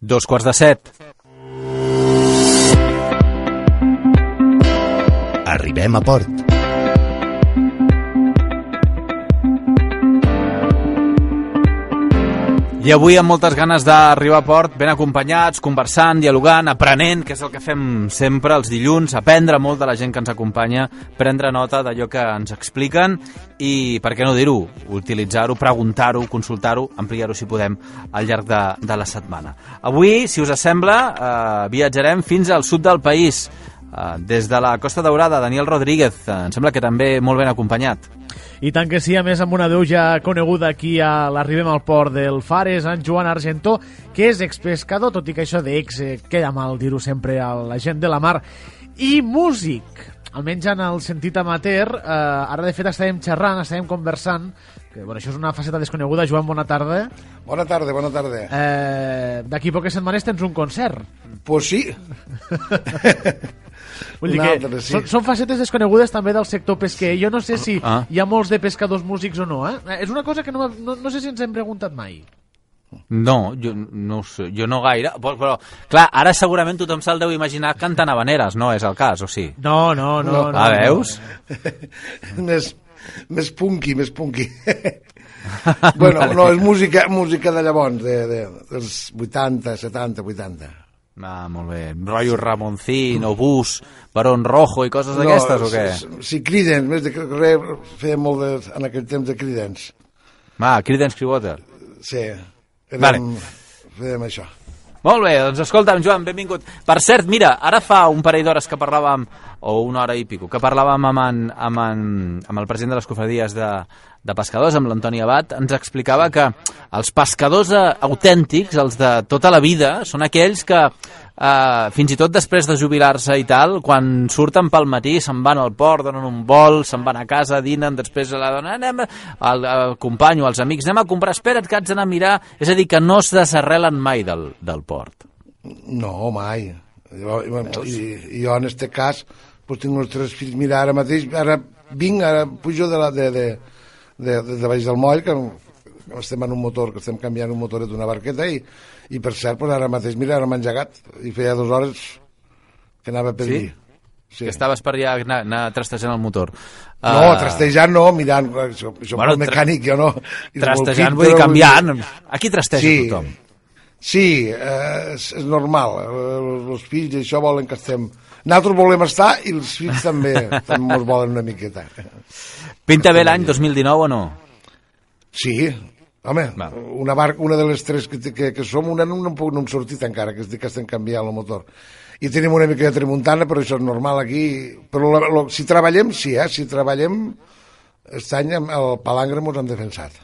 Dos quarts de set. Arribem a port. I avui amb moltes ganes d'arribar a port, ben acompanyats, conversant, dialogant, aprenent, que és el que fem sempre els dilluns, aprendre molt de la gent que ens acompanya, prendre nota d'allò que ens expliquen i, per què no dir-ho, utilitzar-ho, preguntar-ho, consultar-ho, ampliar-ho si podem al llarg de, de la setmana. Avui, si us sembla, eh, viatjarem fins al sud del país, des de la Costa Daurada, Daniel Rodríguez, eh, em sembla que també molt ben acompanyat. I tant que sí, a més amb una veu ja coneguda aquí a l'Arribem al port del Fares, en Joan Argentó, que és expescador, tot i que això d'ex eh, queda mal dir-ho sempre a la gent de la mar, i músic, almenys en el sentit amateur, eh, ara de fet estàvem xerrant, estàvem conversant, que bueno, això és una faceta desconeguda, Joan, bona tarda. Bona tarda, bona tarda. Eh, D'aquí poques setmanes tens un concert. Pues sí. Vull dir que sí. són, són facetes desconegudes també del sector pesquer. Jo no sé si Ah. hi ha molts de pescadors músics o no, eh? És una cosa que no, no, no sé si ens hem preguntat mai. No, jo no ho sé, jo no gaire, però, però clar, ara segurament tothom se'l deu imaginar cantant habaneres, no és el cas, o sí? No, no, no. no, No, ah, veus? més, més punky, més punky. bueno, no, és música, música de llavors, de, de, dels 80, 70, 80. Ah, molt bé. Rotllo Ramoncín, Obús, Barón Rojo i coses d'aquestes, o què? Si, si Creedence, més de re, feia molt de, en aquell temps de Creedence. Va, Creedence Clearwater. Sí, érem, Vale. fèiem això. Molt bé, doncs escolta'm, Joan, benvingut. Per cert, mira, ara fa un parell d'hores que parlàvem, o una hora i pico, que parlàvem amb, en, amb, en, amb el president de les cofradies de, de pescadors, amb l'Antoni Abad, ens explicava que els pescadors eh, autèntics, els de tota la vida, són aquells que eh, fins i tot després de jubilar-se i tal, quan surten pel matí se'n van al port, donen un vol, se'n van a casa, dinen, després la dona, anem, el, el company o els amics, anem a comprar, espera't que haig d'anar a mirar, és a dir, que no es desarrelen mai del, del port. No, mai. Jo, i jo, en este cas, pues, tinc uns tres fills. Mira, ara mateix, ara vinc, ara pujo de, la, de, de, de, de, de baix del moll, que estem en un motor, que estem canviant un motor d'una barqueta, i, i per cert, pues, ara mateix, mira, ara m'he engegat, i feia dues hores que anava per Sí? allí. Sí. Que estaves per allà anar, anar trastejant el motor. No, Ah, trastejant no, mirant, jo, jo Bueno, mecànic, jo no. Trastejant, vull dir, canviant. Aquí trasteja Sí. tothom. Sí, eh, és, és normal. Eh, Els fills això volen que estem... Nosaltres volem estar i els fills també, també ens volen una miqueta. Pinta bé l'any 2019 o no? Sí, home, Va. una, bar, una de les tres que, que, que som, una no, no, hem no hem sortit encara, que, que estem canviant el motor. I tenim una mica de tramuntana, però això és normal aquí. Però la, la, si treballem, sí, eh? Si treballem, aquest any el palangre mos han defensat.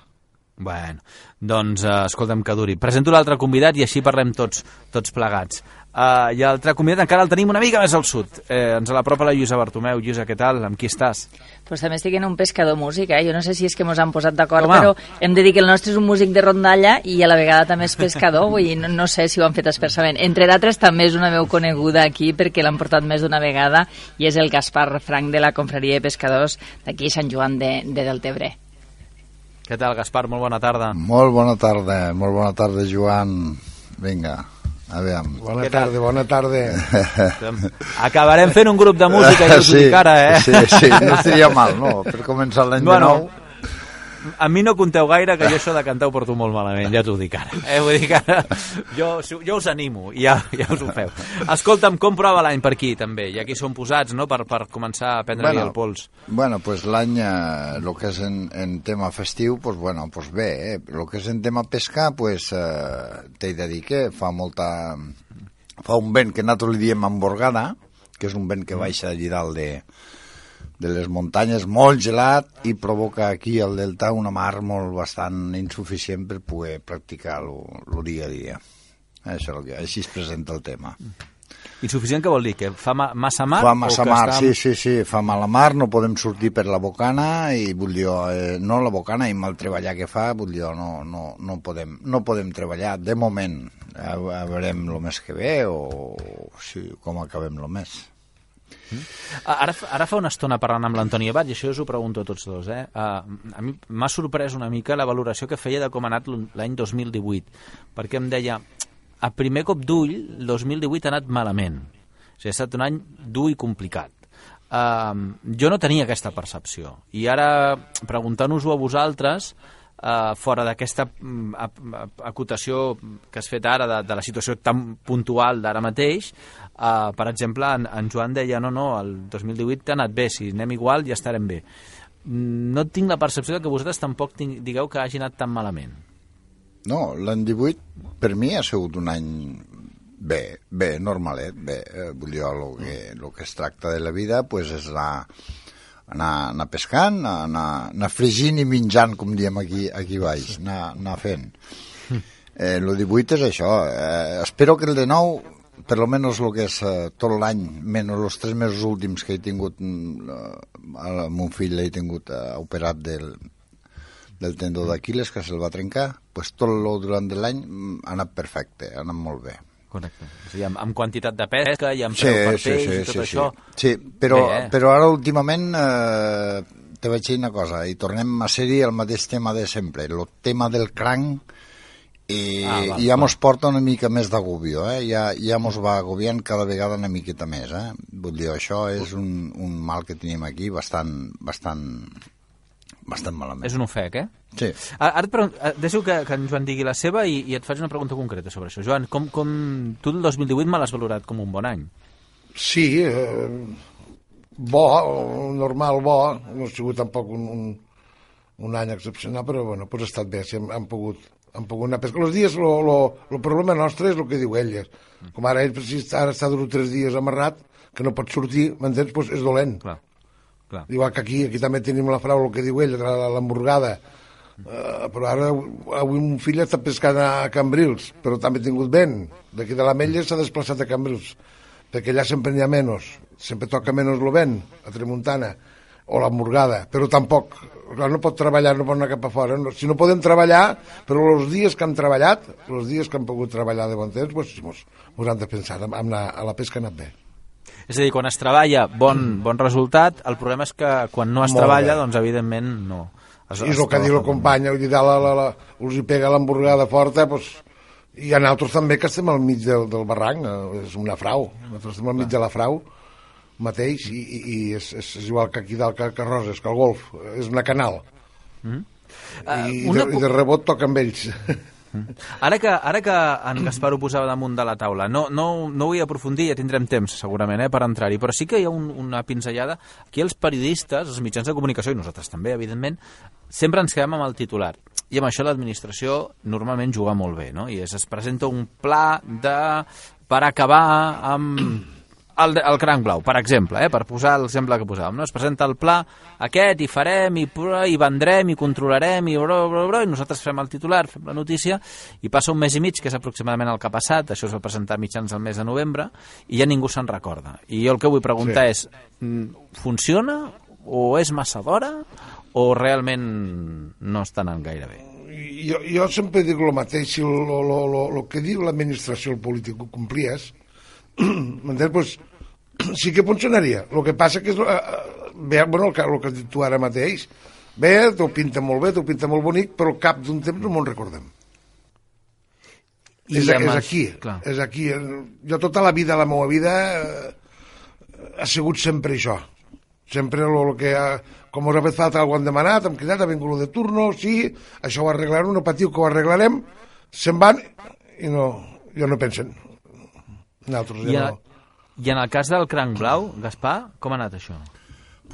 Bueno, doncs uh, escolta'm que duri. Presento l'altre convidat i així parlem tots, tots plegats. Uh, I l'altre convidat encara el tenim una mica més al sud. Eh, ens l'apropa la Lluïsa Bartomeu. Lluïsa, què tal? Amb qui estàs? Pues també estic en un pescador músic, eh? Jo no sé si és que mos han posat d'acord, però hem de dir que el nostre és un músic de rondalla i a la vegada també és pescador, vull dir, no, no sé si ho han fet expressament. Entre d'altres també és una veu coneguda aquí perquè l'han portat més d'una vegada i és el Gaspar Frank de la Confraria de Pescadors d'aquí Sant Joan de, de Deltebre. Què tal, Gaspar? Molt bona tarda. Molt bona tarda, molt bona tarda, Joan. Vinga, a veure. Bona Què tal? tarda, bona tarda. Acabarem fent un grup de música, ja us ho dic ara, eh? Sí, sí, no estaria mal, no? Per començar l'any Bueno, de nou. A mi no conteu gaire que jo això de cantar ho porto molt malament, ja t'ho dic ara. Eh? Vull dir que ara, jo, jo us animo, i ja, ja us ho feu. Escolta'm, com prova l'any per aquí, també? I aquí són posats, no?, per, per començar a prendre-li Bueno. el pols. Bueno, pues l'any, eh, lo que és en, en tema festiu, pues bueno, pues bé, eh? Lo que és en tema pescar, pues eh, t'he de dir que fa molta... Fa un vent que nosaltres li diem emborgada, que és un vent que baixa allí dalt de, de les muntanyes molt gelat i provoca aquí al delta una mar molt bastant insuficient per poder practicar el dia a dia. Això és el que, així es presenta el tema. Insuficient què vol dir? Que fa ma massa mar? Fa o massa mar, està- sí, sí, sí, fa mala mar, no podem sortir per la bocana i vull dir, eh, no la bocana i mal treballar que fa, vull dir, no, no, no, podem, no podem treballar de moment. A, a veurem el mes que ve o si, com acabem el mes. Ara, fa- ara fa una estona parlant amb l'Antoni Abad, i això us ho pregunto a tots dos, eh? Uh, a mi m'ha sorprès una mica la valoració que feia de com ha anat l'any 2018, perquè em deia, a primer cop d'ull, el 2018 ha anat malament. O sigui, ha estat un any dur i complicat. Uh, jo no tenia aquesta percepció. I ara, preguntant-vos-ho a vosaltres, uh, fora d'aquesta uh, acotació que has fet ara de, de la situació tan puntual d'ara mateix, uh, per exemple, en, en Joan deia no, no, el 2018 ha anat bé, si anem igual ja estarem bé. No tinc la percepció que vosaltres tampoc digueu que hagi anat tan malament. No, l'any 18 per mi ha sigut un any Bé, bé, normalet, bé. Eh, vull dir, el que, el que es tracta de la vida pues, és anar, anar, anar pescant, anar, anar fregint i menjant, com diem aquí, aquí baix, anar, anar fent. Eh, el 18 és això. Eh, espero que el de nou, per lo menos el que és eh, tot l'any, menys els tres mesos últims que he tingut, mm, eh, mon fill l'he tingut eh, operat del, del tendó d'Aquiles, que se'l va trencar, pues tot el durant l'any mm, ha anat perfecte, ha anat molt bé. Correcte. O sigui, amb, amb quantitat de pesca i amb sí, preu per peix sí, sí, i tot sí, això. Sí, sí. però, Bé, eh? però ara últimament eh, te vaig dir una cosa, i tornem a ser-hi el mateix tema de sempre, el tema del cranc, i, ah, va, ja mos porta una mica més d'agobio, eh? ja, ja mos va agobiant cada vegada una miqueta més. Eh? Vull dir, això és un, un mal que tenim aquí bastant, bastant, bastant malament. És un ofec, eh? Sí. Ara, ara et deixo que, que en Joan digui la seva i, i et faig una pregunta concreta sobre això. Joan, com, com tu el 2018 me l'has valorat com un bon any? Sí, eh, bo, normal, bo. No ha sigut tampoc un, un, un any excepcional, però bueno, pues ha estat bé, sí, hem, hem pogut hem pogut anar a pescar. Els dies, el problema nostre és el que diu ell. Com ara ell, si ara està durant tres dies amarrat, que no pot sortir, m'entens? Pues és dolent. Clar. Clar. Igual que aquí, aquí també tenim la frau, el que diu ell, l'hamburgada. Uh, però ara avui un fill està pescant a Cambrils, però també ha tingut vent. D'aquí de la Mella s'ha desplaçat a Cambrils, perquè allà sempre n'hi ha menys, sempre toca menys el vent, a Tremuntana, o l'hamburgada, però tampoc, clar, no pot treballar, no pot anar cap a fora. No, si no podem treballar, però els dies que han treballat, els dies que han pogut treballar de bon temps, doncs, mos, mos han de pensar, la, a la pesca ha anat bé. És a dir, quan es treballa, bon, bon resultat, el problema és que quan no es Molt treballa, bé. doncs evidentment no. Es, I és el que diu la companya, vull dir, la, la, la, us hi pega l'hamburgada forta, doncs, i hi ha altres també que estem al mig del, del barranc, és una frau, nosaltres estem al mig de la frau mateix, i, i, i és, és, és igual que aquí dalt que, que Roses, que el golf, és una canal. Mm? I, Uh, una... de, I de rebot toca amb ells. Ara que, ara que en Gaspar ho posava damunt de la taula, no, no, no vull aprofundir, ja tindrem temps segurament eh, per entrar-hi, però sí que hi ha un, una pinzellada. Aquí els periodistes, els mitjans de comunicació, i nosaltres també, evidentment, sempre ens quedem amb el titular. I amb això l'administració normalment juga molt bé, no? I és, es presenta un pla de per acabar amb el, el cranc blau, per exemple, eh, per posar l'exemple que posàvem, no? es presenta el pla aquest, i farem, i, i vendrem, i controlarem, i, bro, bro, bro, i nosaltres fem el titular, fem la notícia, i passa un mes i mig, que és aproximadament el que ha passat, això es va presentar mitjans del mes de novembre, i ja ningú se'n recorda. I jo el que vull preguntar sí. és, mm, funciona, o és massa d'hora, o realment no està anant gaire bé? jo, jo sempre dic el mateix, si el que diu l'administració, el polític, ho complies, m'entens? Pues, sí que funcionaria. El que passa que és... Eh, bé, bueno, el que, el que has dit tu ara mateix, bé, t'ho pinta molt bé, t'ho pinta molt bonic, però al cap d'un temps no me'n recordem. I és, amb és aquí, clar. és aquí. Jo tota la vida, la meva vida, eh, ha sigut sempre això. Sempre el, el que, ha, com us ha fet falta algú han demanat, hem cridat, ha vingut de turno, sí, això ho arreglarem, no patiu que ho arreglarem, se'n van i no, ja no pensen. Nosaltres I, ja a, no. I en el cas del cranc blau, Gaspar, com ha anat això?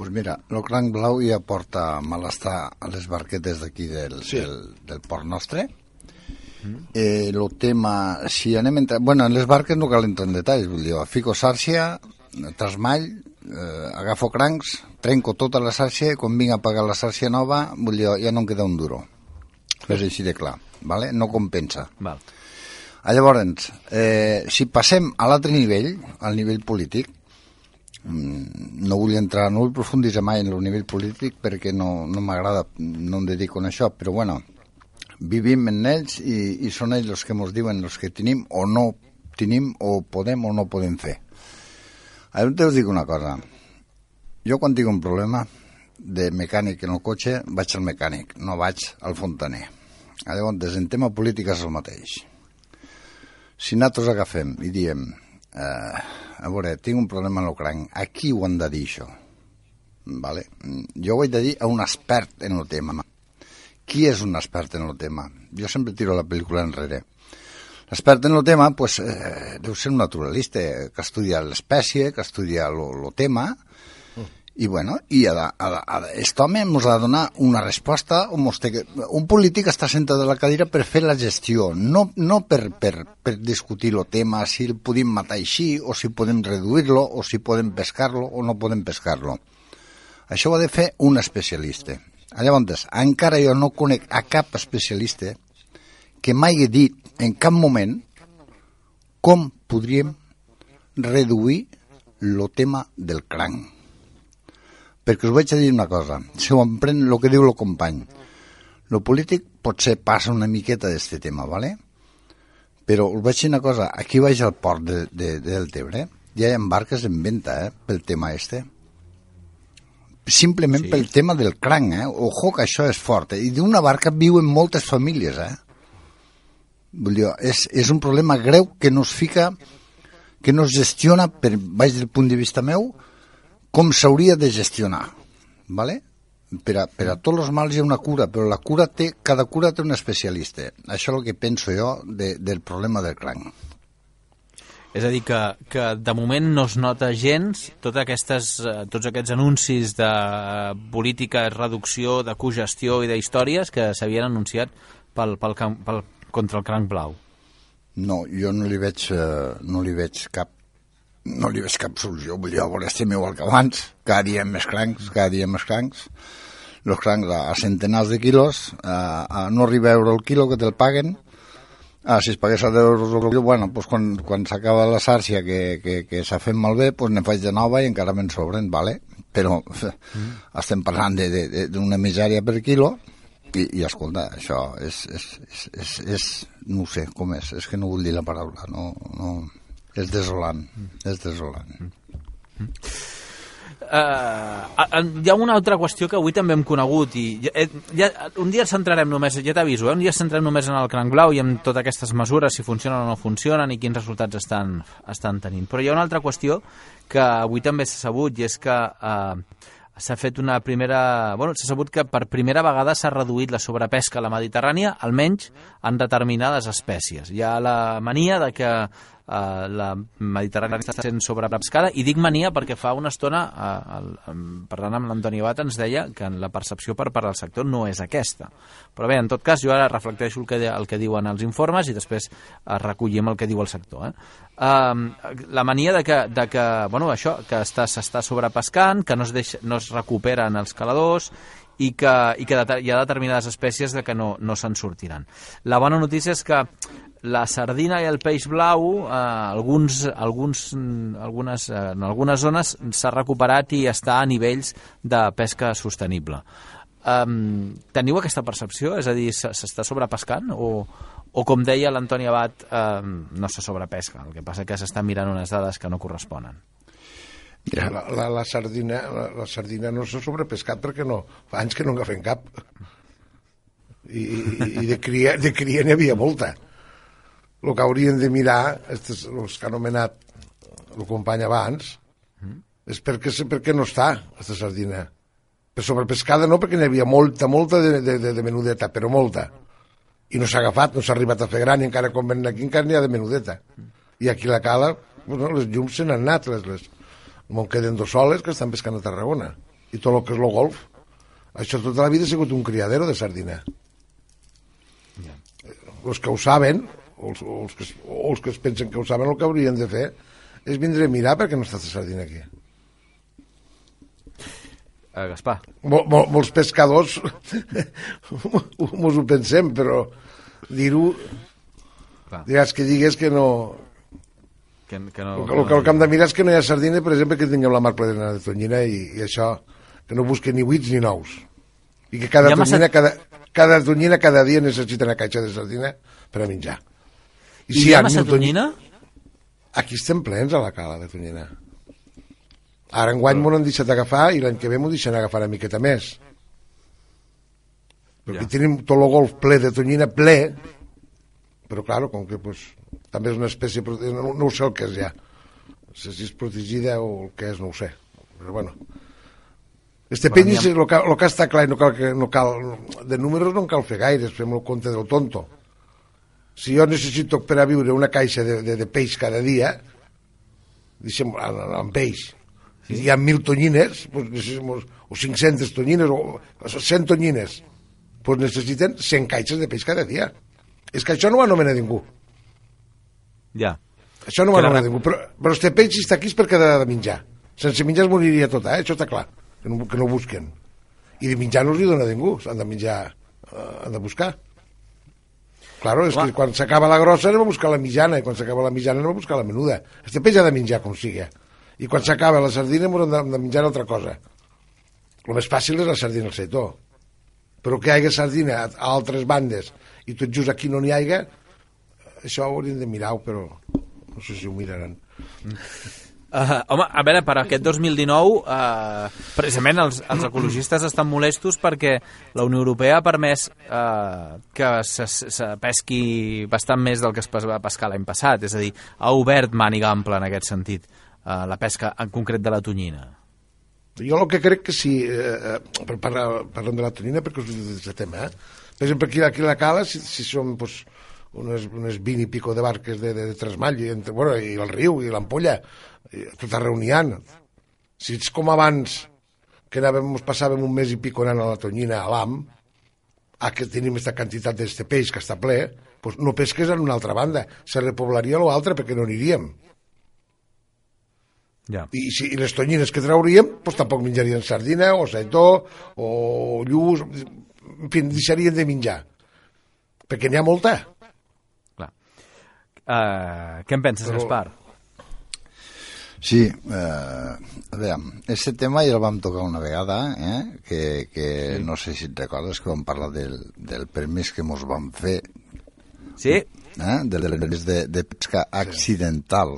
pues mira, el cranc blau ja porta malestar a les barquetes d'aquí del, Sí. sí. del, del port nostre. Mm. Eh, el tema, si anem a entrar... Bueno, en les barques no cal entrar en detalls, vull dir, fico sàrcia, trasmall, eh, agafo crancs, trenco tota la sàrcia, i quan vinc a pagar la sàrcia nova, vull dir, ja no em queda un duro. És així de clar, vale? no compensa. Val. Ah, Llavors, eh, si passem a l'altre nivell, al nivell polític, mm, no vull entrar, no vull profunditzar mai en el nivell polític perquè no, no m'agrada, no em dedico a això, però bueno, vivim en ells i, i són ells els que ens diuen els que tenim o no tenim o podem o no podem fer. Ara us dic una cosa. Jo quan tinc un problema de mecànic en el cotxe, vaig al mecànic, no vaig al fontaner. Ah, Llavors, en tema polític és el mateix Si nosaltres agafem i diem, eh, a veure, tinc un problema en el cranc, a qui ho han de dir això? Vale? Jo ho he de dir a un expert en el tema. Qui és un expert en el tema? Jo sempre tiro la pel·lícula enrere. L'expert en el tema pues, eh, deu ser un naturalista que estudia l'espècie, que estudia el tema, i bueno, i de, ha de, aquest home ens ha de donar una resposta on té que, un polític està sentat a la cadira per fer la gestió, no, no per, per, per discutir el tema, si el podem matar així, o si podem reduir-lo, o si podem pescar-lo, o no podem pescar-lo. Això ho ha de fer un especialista. Llavors, encara jo no conec a cap especialista que m'hagi dit en cap moment com podríem reduir el tema del cranc. Perquè us vaig a dir una cosa, si ho emprèn el que diu el company, el polític potser passa una miqueta d'aquest tema, ¿vale? però us vaig dir una cosa, aquí vaig al port de, de, del Tebre, ja hi ha barques en venda eh, pel tema este simplement sí. pel tema del cranc, eh? Ojo que això és fort, eh? I d'una barca viuen moltes famílies, eh? Vull dir, és, és un problema greu que no es fica, que no es gestiona, per baix del punt de vista meu, com s'hauria de gestionar, ¿vale? Per a, per a tots els mals hi ha una cura, però la cura té, cada cura té un especialista. Això és el que penso jo de, del problema del cranc. És a dir, que, que de moment no es nota gens tot aquestes, eh, tots aquests anuncis de política, reducció, de cogestió i d'històries que s'havien anunciat pel, pel, pel, contra el cranc blau. No, jo no li veig, eh, no li veig cap no li veig cap solució, vull dir, a veure, estem igual que abans, cada dia més crancs, cada dia més crancs, los crancs a, a centenars de quilos, a, a no arriba a euro el quilo que te'l paguen, Ah, si es pagués a 10 euros el quilo, bueno, pues quan, quan s'acaba la sàrcia que, que, que s'ha fet malbé, pues ne faig de nova i encara me'n sobren, vale? però mm. estem parlant d'una misèria per quilo i, i escolta, això és, és, és, és, és, no sé com és, és que no vull dir la paraula, no, no, és desolant, mm. és desolant. Mm. Uh, hi ha una altra qüestió que avui també hem conegut i ja, ja, un dia centrarem només, ja t'aviso, eh? un dia centrarem només en el cranc blau i en totes aquestes mesures, si funcionen o no funcionen i quins resultats estan, estan tenint. Però hi ha una altra qüestió que avui també s'ha sabut i és que uh, s'ha fet una primera... Bueno, s'ha sabut que per primera vegada s'ha reduït la sobrepesca a la Mediterrània, almenys en determinades espècies. Hi ha la mania de que eh, la Mediterrània està sent sobrepescada i dic mania perquè fa una estona eh, el, parlant amb l'Antoni Bata ens deia que la percepció per part del sector no és aquesta però bé, en tot cas jo ara reflecteixo el que, el que diuen els informes i després eh, recollim el que diu el sector eh? eh, la mania de que, de que bueno, això, que s'està sobrepescant que no es, deixa, no es recuperen els caladors i que, i que hi ha determinades espècies de que no, no se'n sortiran. La bona notícia és que la sardina i el peix blau eh, alguns, alguns, algunes, eh, en algunes zones s'ha recuperat i està a nivells de pesca sostenible. Um, teniu aquesta percepció? És a dir, s'està sobrepescant o, o com deia l'Antoni Abad, um, no se sobrepesca, el que passa que s'estan mirant unes dades que no corresponen. Mira, la, la, la, sardina, la, la sardina no s'ha sobrepescat perquè no, fa anys que no agafen cap. I, i, i de cria, de cria n'hi havia molta el que haurien de mirar, estes, els que ha anomenat el company abans, mm. és perquè, perquè no està, aquesta sardina. Per sobrepescada no, perquè n'hi havia molta, molta de, de, de, de menudeta, però molta. I no s'ha agafat, no s'ha arribat a fer gran, i encara quan venen aquí encara n'hi ha de menudeta. I aquí la cala, bueno, les llums se n'han anat, les, les, no queden dos soles que estan pescant a Tarragona. I tot el que és el golf. Això tota la vida ha sigut un criadero de sardina. Yeah. Els que ho saben, o els, o els, que, o els que es pensen que ho saben el que haurien de fer és vindre a mirar perquè no està sardina aquí. Uh, Gaspar. Mol, mol, molts pescadors mos ho pensem però dir-ho digues que digues que no. Que, que no, el, que, el, que, el que hem de mirar és que no hi ha sardina per exemple que tinguem la mar plena de tonyina i, i això que no busquen ni huits ni nous. I que cada tonyina massa... cada, cada tonyina cada dia necessita una caixa de sardina per a menjar i, I si hi ha massa tonyina? Aquí estem plens a la cala de tonyina. Ara enguany m'ho han deixat agafar i l'any que ve m'ho deixen agafar una miqueta més. Perquè ja. tenim tot el golf ple de tonyina, ple, però, claro, com que pues, També és una espècie... No, no ho sé el que és ja. No sé si és protegida o el que és, no ho sé. Però bueno. Este Bueno, penyis, el que, el que està clar, i no cal, que, no cal, de números no en cal fer gaires, fem el compte del tonto. Si jo necessito per a viure una caixa de, de, de peix cada dia, deixem, amb peix, i hi ha mil tonyines, pues o 500 tonyines, o, o 100 tonyines, pues necessiten 100 caixes de peix cada dia. És que això no ho anomena ningú. Ja. Això no ho anomena ningú. Però, però este peix si està aquí és perquè ha de menjar. Sense menjar es moriria tot, eh? Això està clar. Que no, que no busquen. I de menjar no els hi dona ningú. Han de menjar, eh, han de buscar. Claro, és Clar. que quan s'acaba la grossa anem a buscar la mitjana, i quan s'acaba la mitjana anem a buscar la menuda. Este peix ha de menjar com sigui. I quan s'acaba la sardina hem de, de menjar altra cosa. El més fàcil és la sardina al seitó. Però que hi hagi sardina a, a altres bandes i tot just aquí no n'hi hagi, això ho hauríem de mirar però no sé si ho miraran. Uh, home, a veure, per aquest 2019, uh, precisament els, els ecologistes estan molestos perquè la Unió Europea ha permès uh, que se, se pesqui bastant més del que es va pescar l'any passat, és a dir, ha obert màniga ampla en aquest sentit, uh, la pesca en concret de la tonyina. Jo el que crec que sí, eh, eh, per parlar, parlem de la tonina perquè us dic d'aquest tema, eh? Per exemple, aquí, aquí a la cala, si, si són pues, unes, unes 20 i pico de barques de, de, de Tresmall, i, entre, bueno, i el riu, i l'ampolla, i tot arreu n'hi ha. Si ets com abans, que anàvem, passàvem un mes i pico anant a la tonyina, a l'AM, a que tenim aquesta quantitat d'este peix que està ple, pues no pesques en una altra banda, se repoblaria l'altre perquè no aniríem. Ja. I, si, i les tonyines que trauríem, doncs tampoc menjarien sardina, o saitó, o lluç, en fi, deixarien de menjar. Perquè n'hi ha molta. Clar. Uh, què en penses, Però- Gaspar? Sí, eh, a veure, aquest tema ja el vam tocar una vegada, eh? que, que sí. no sé si et recordes que vam parlar del, del permís que mos van fer, Sí? eh? del permís de, de pesca accidental.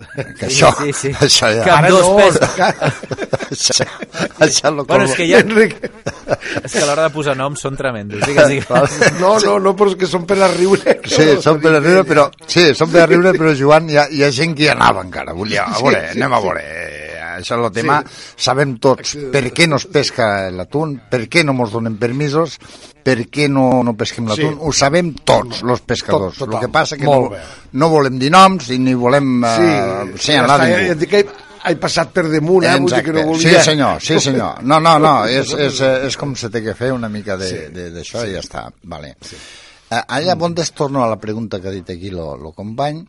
Que Sí, això, sí, sí. això ja... Que amb dos pes... això, això Bueno, és que ja... Enric, És que a l'hora de posar noms són tremendos. Digues, digues. no, no, no, però és que són per a riure. Sí, són per a riure, però, sí, són per a riure, però Joan, hi ha, hi ha gent que hi anava encara. Volia, a veure, Sí, sí, anem a sí. Això és el tema. Sabem tots per què no es pesca l'atún, per què no mos donen permisos, per què no, no pesquem l'atún. Sí. Ho sabem tots, els pescadors. Tot- el que passa que Molt no, bé. no volem dir noms i ni volem Sí, eh, ja senyalar està, ja, ja ningú. que he, passat per damunt, eh? Vull dir que no volia... Sí, senyor, sí, senyor. No, no, no, és, és, és com se té que fer una mica d'això de, d'això i ja està. Vale. Sí. Allà on es torno a la pregunta que ha dit aquí lo, lo company,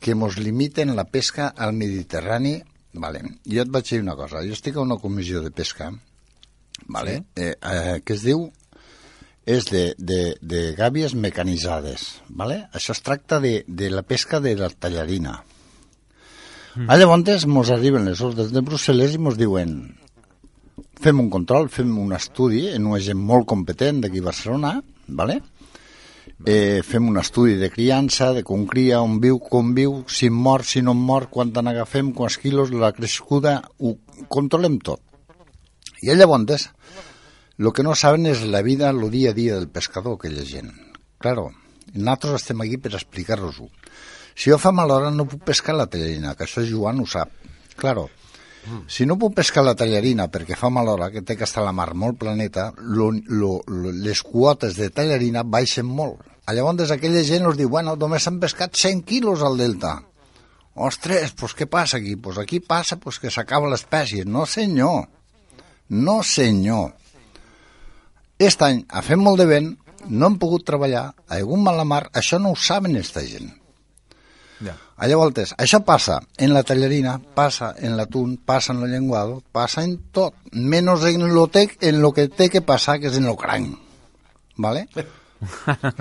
que mos limiten la pesca al Mediterrani. Vale. Jo et vaig dir una cosa. Jo estic a una comissió de pesca vale? sí. eh, eh, que es diu és de, de, de gàbies mecanitzades. Vale? Això es tracta de, de la pesca de la tallarina. Mm. Llavors mos arriben les ordres de Brussel·les i mos diuen fem un control, fem un estudi en una gent molt competent d'aquí a Barcelona, vale? Eh, fem un estudi de criança, de com cria, on viu, com viu, si mor, si no mor, quan n'agafem, quants quilos, la crescuda, ho controlem tot. I llavors, el que no saben és la vida, el dia a dia del pescador, aquella gent. Claro, nosaltres estem aquí per explicar-los-ho. Si jo fa mal hora no puc pescar la tallarina, que això Joan ho sap. Claro, si no puc pescar la tallarina perquè fa mal hora, que té que estar la mar molt planeta, lo, lo, lo, les quotes de tallarina baixen molt. Llavors aquella gent us diu, bueno, només s'han pescat 100 quilos al delta. Ostres, pues què passa aquí? Pues aquí passa pues, que s'acaba l'espècie. No, senyor. No, senyor. Aquest any ha fet molt de vent, no hem pogut treballar, ha hagut mala mar, això no ho saben aquesta gent. Ja. Llavors, això passa en la tallarina, passa en l'atún, passa en el llenguado, passa en tot, menys en lo, te, en lo que té que passar, que és en lo cranc. ¿Vale?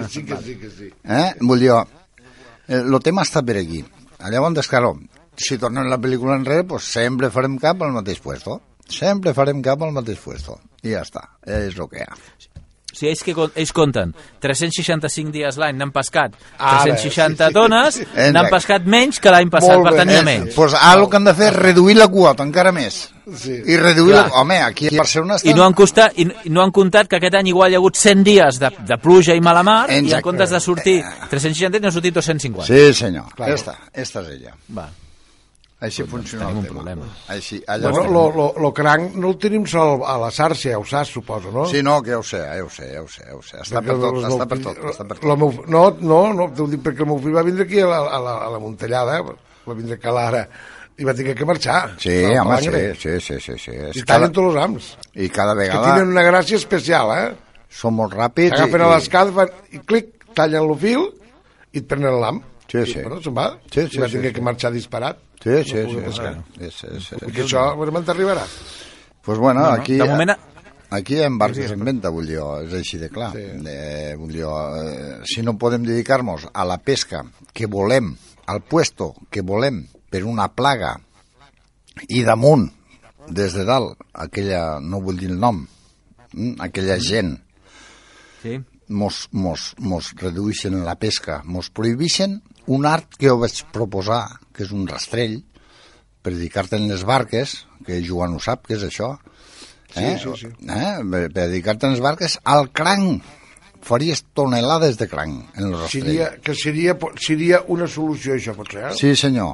Sí, que sí, que sí. Eh? Vull dir, eh, lo tema està per aquí. Llavors, claro, si tornem la pel·lícula enrere, pues sempre farem cap al mateix puesto. Sempre farem cap al mateix puesto. I ja està, és el que hi ha. O sigui, ells, que, ells compten 365 dies l'any, n'han pescat Ara, 360 sí, sí. tones, n'han Exacte. pescat menys que l'any passat, Molt per tant n'hi ha Eh, menys. Pues ara el que han de fer és reduir la quota encara més. Sí. I reduir Clar. la... Home, aquí a Barcelona I estan... no, han costat, i, i no han comptat que aquest any igual hi ha hagut 100 dies de, de pluja i mala mar, i en Exacte. comptes de sortir 360 n'han sortit 250. Sí, senyor. Claro. Esta, esta és ella. Va. Així funciona tenim el un tema. problema. Així, allà Bueno, lo, lo, lo cranc no el tenim sol a la xarxa, ja ho saps, suposo, no? Sí, no, que ja ho sé, ja ho sé, ja ho sé, ja ho sé. Està per tot, està per tot, està per la tot. meu, no, no, no, t'ho dic perquè el meu fill va vindre aquí a la, a la, a la Montellada, va vindre a Calara, i va tenir que marxar. Sí, a la home, sí, sí, sí, sí, sí. I cada, tallen tots els ams, I cada que vegada tenen una gràcia especial, eh? són molt ràpids. Agafen i, a l'escala, fan, i clic, tallen el fil i et prenen l'am. Sí, I, sí. bueno, se'n va. Sí, sí, I va sí, tenir sí. que marxar disparat. Sí, sí, No sí. sí, pescar. sí, sí, sí. Perquè això, realment t'arribarà. Pues bueno, aquí... De moment, Aquí en barcos en venta, vull dir, és així de clar. Sí. Eh, vull dir, eh, si no podem dedicar-nos a la pesca que volem, al puesto que volem per una plaga i damunt, des de dalt, aquella, no vull dir el nom, mm, aquella gent, sí, mos, mos, mos reduïxen la pesca, mos prohibixen un art que ho vaig proposar, que és un rastrell, per dedicar-te en les barques, que Joan ho sap, que és això, eh? sí, sí. Eh? Per, per dedicar-te en les barques al cranc. Faries tonelades de cranc en el rastrell. Seria, que seria, seria una solució, això, potser, eh? Sí, senyor.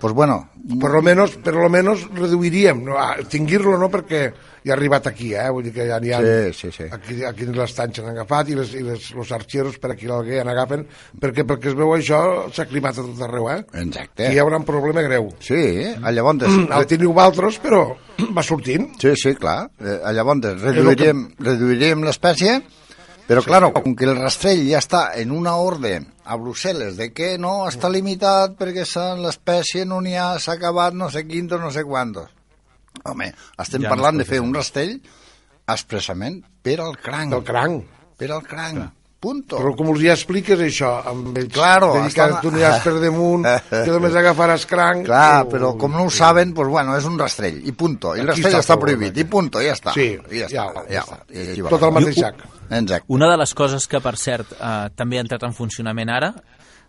Pues bueno, Per lo menos, per lo menos reduiríem, no, extingir-lo no perquè ja ha arribat aquí, eh? vull dir que ja n'hi ha... Sí, sí, sí. Aquí, aquí l'estany s'han agafat i, les, i les, los arxeros per aquí l'alguer han agafen, perquè perquè es veu això s'ha climat a tot arreu, eh? exacte. Aquí hi haurà un problema greu. Sí, a llavors... El teniu altres, però va sortint. Sí, sí, clar. Eh, llavors reduiríem, reduiríem l'espècie, però claro, que el rastrell ja està en una ordre a Brussel·les de que no està limitat perquè l'espècie no n'hi ha, s'ha acabat no sé quintos, no sé quantos. Home, estem Ja no parlant es de fer un rastell expressament per al cranc. Del cranc. Per al cranc. Punto. Però com els ja expliques això, amb ells, Claro, dedicar estan- tu aniràs per damunt, que només agafaràs cranc... Clar, o- però com no ho saben, pues bueno, és un rastrell, i punto. I el rastrell està prohibit, i punto, i ja està. Sí, I ja, ja, està. ja Ja, aquí va. Tot el mateix sac. Exacte. Una de les coses que, per cert, eh, també ha entrat en funcionament ara,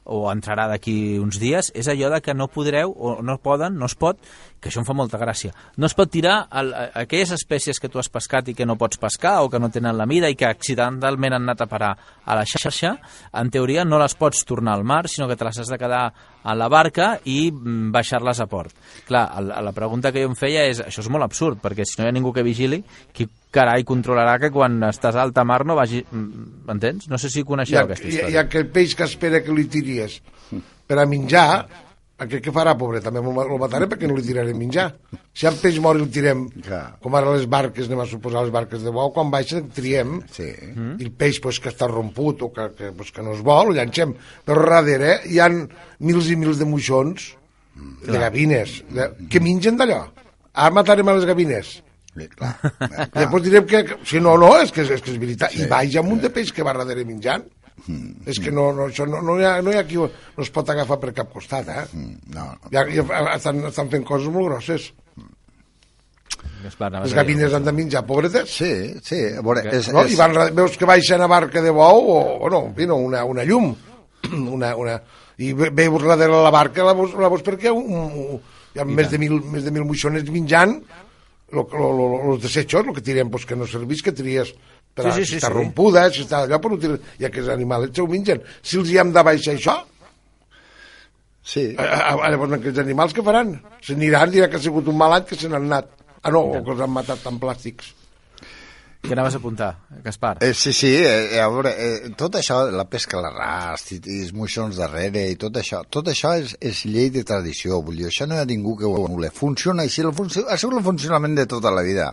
o entrarà d'aquí uns dies, és allò de que no podreu, o no poden, no es pot, que això em fa molta gràcia, no es pot tirar el, a- aquelles espècies que tu has pescat i que no pots pescar, o que no tenen la mida i que accidentalment han anat a parar a la xarxa, en teoria no les pots tornar al mar, sinó que te les has de quedar a la barca i mm, baixar-les a port. Clar, el, la pregunta que jo em feia és, això és molt absurd, perquè si no hi ha ningú que vigili, qui carai controlarà que quan estàs a alta mar no vagi... mm, M'entens? No sé si Hi coneixeu ha, aquesta hi, ha- història. hi ha aquell peix que espera que li tiries per a menjar, aquest que farà, pobre, també el mataré perquè no li tiraré menjar. Si el peix mor i el tirem, Clar. com ara les barques, anem a suposar les barques de bou, quan baixen triem, Sí. Mm. i el peix pues, que està romput o que, que, pues, que no es vol, ho llancem. Però darrere hi han mils i mils de moixons, de gavines, de, que mengen d'allò. Ara matarem a les gavines. Sí, clar. I clar. després direm que, que si no, no, és que és, és, que és veritat. I vaig amb un de peix que va darrere menjant. Mm. És que no, no, això no, no, hi ha, no hi ha qui no es pot agafar per cap costat, eh? Mm, No, no. Ja, ja, estan, estan fent coses molt grosses. Anaves Les gavines han de menjar, pobretes. Sí, sí, a veure, és, No? és, I van, veus que baixen a barca de bou o, o no, en fi, no, una, una llum. Una, una, I ve- veus darrere la barca, la veus, la veus perquè un, un, hi ha més de, mil, més de mil moixones menjant lo, lo, lo, los desechos, el que tirem, pues, que no serveix, que tries per Sí, a, sí, sí, està sí. rompuda, si està allò, però no tires, i aquests animals se ho mengen. Si els hi hem de baixar això, sí, a, a, a, llavors aquests animals què faran? Se n'aniran, dirà que ha sigut un mal any que se n'han anat. Ah, no, o que els han matat amb plàstics. Què anaves a apuntar, Gaspar? Eh, sí, sí, eh, a veure, eh, tot això, la pesca a l'arrast i, i els moixons darrere i tot això, tot això és, és llei de tradició, vull dir, això no hi ha ningú que ho anul·le. Funciona així, el funci ha sigut el funcionament de tota la vida.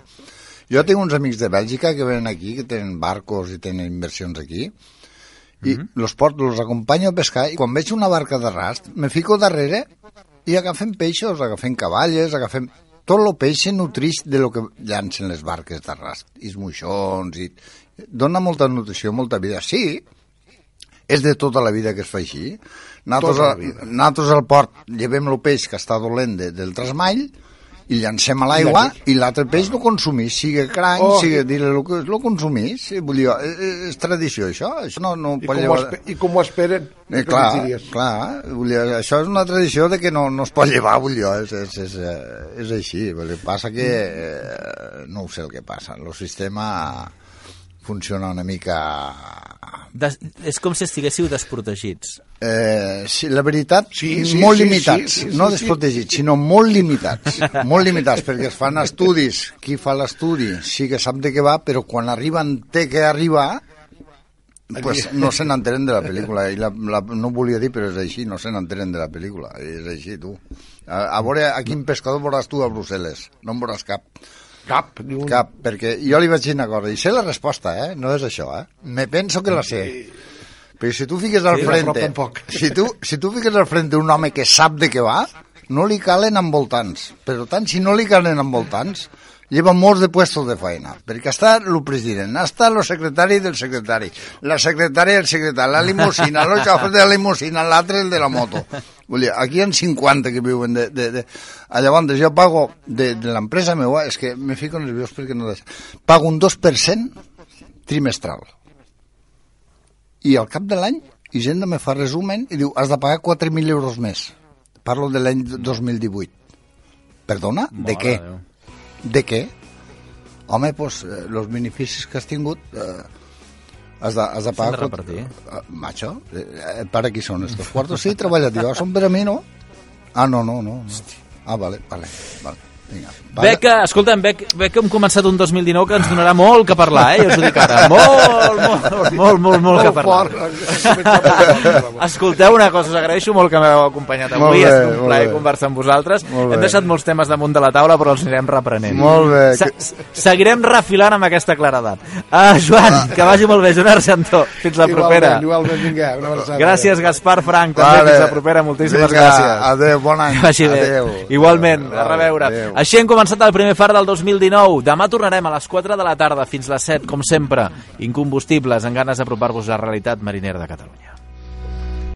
Jo tinc uns amics de Bèlgica que venen aquí, que tenen barcos i tenen inversions aquí, i los porto, los acompanyo a pescar, i quan veig una barca d'arrast, me fico darrere i agafen peixos, agafen cavalles, agafen... Tot el peix se nutrix de lo que llancen les barques d'arrast, i els moixons, i... Dona molta nutrició, molta vida. Sí, és de tota la vida que es fa així. Nosaltres, Tota vida. nosaltres al port llevem el peix que està dolent de, del trasmall i llancem a l'aigua i l'altre peix no consumís, sigui cranc, Oh. oh. sigui, dir lo, que- lo consumís. Sí, Vull dir, eh, és tradició això, això no, no I pot com, llevar... I com ho esperen? Eh, clar, clar, vull dir, això és una tradició de que no, no es pot llevar, vull dir, és, és, és, eh, és així. Vull dir, passa que eh, no ho sé el que passa. El sistema funciona una mica... Des, és com si estiguéssiu desprotegits. Eh, sí, la veritat, Sí, sí, molt sí, limitats, sí, sí, no sí, desprotegits, sinó molt limitats, molt limitats, perquè es fan estudis, qui fa l'estudi sí que sap de què va, però quan arriben té que arribar, pues no se n'enteren de la pel·lícula, i la, la, no ho volia dir, però és així, no se n'enteren de la pel·lícula, és així, tu. A, a veure, a quin pescador veuràs tu a Brussel·les? No en veuràs cap. Cap, ni un... Cap, perquè jo li vaig dir una cosa, i sé la resposta, eh? no és això, eh? me penso que la sé. Però si tu fiques al Sí, frente, si tu, si tu fiques al frente un home que sap de què va, no li calen envoltants. Però tant, si no li calen envoltants, lleva molts de puestos de feina, perquè està el president, està el secretari del secretari, la secretària del secretari, la limusina, el xofer de la limusina, l'altre el de la moto. Vull dir, aquí hi ha 50 que viuen de... de, de... Ah, Llavors, jo pago de, de l'empresa meva, és que me fico nerviós perquè no deixa, pago un 2% trimestral. I al cap de l'any, Hisenda me fa resumen i diu, has de pagar 4.000 euros més. Parlo de l'any 2018. Perdona? de què? Déu. De què? Home, doncs, eh, los beneficis que has tingut eh, has, de, has de pagar... de repartir. Uh, macho, eh, para qui són estos quartos? Sí, treballa, tio, són per a mi, no? Ah, no, no, no. no. Ah, vale, vale, vale. Vinga. Que, escolta'm, veig que hem començat un 2019 que ens donarà molt que parlar, eh? Jo us ho dic ara. Molt, molt, molt, molt, molt que parlar. fort. Escolteu una cosa, us agraeixo molt que m'heu acompanyat Molt avui, bé, ha estat un plaer conversar amb vosaltres. Molt Hem bé. deixat molts temes damunt de la taula, però els anirem reprenent. Molt bé. Se seguirem refilant amb aquesta claredat. Ah, Joan, que vagi molt bé. Joan Argentó, fins la propera. Igualment, igualment, vinga, una abraçada. Gràcies, Gaspar Frank, també. Vale. Fins la propera. Moltíssimes Vinga, gràcies. adéu, bon any. Que vagi bé. Adéu. Igualment, Adéu. a reveure. Adéu. Així hem començat el primer far del 2019. Demà tornarem a les 4 de la tarda fins les 7, com sempre, incombustibles, en ganes d'apropar-vos a la realitat marinera de Catalunya.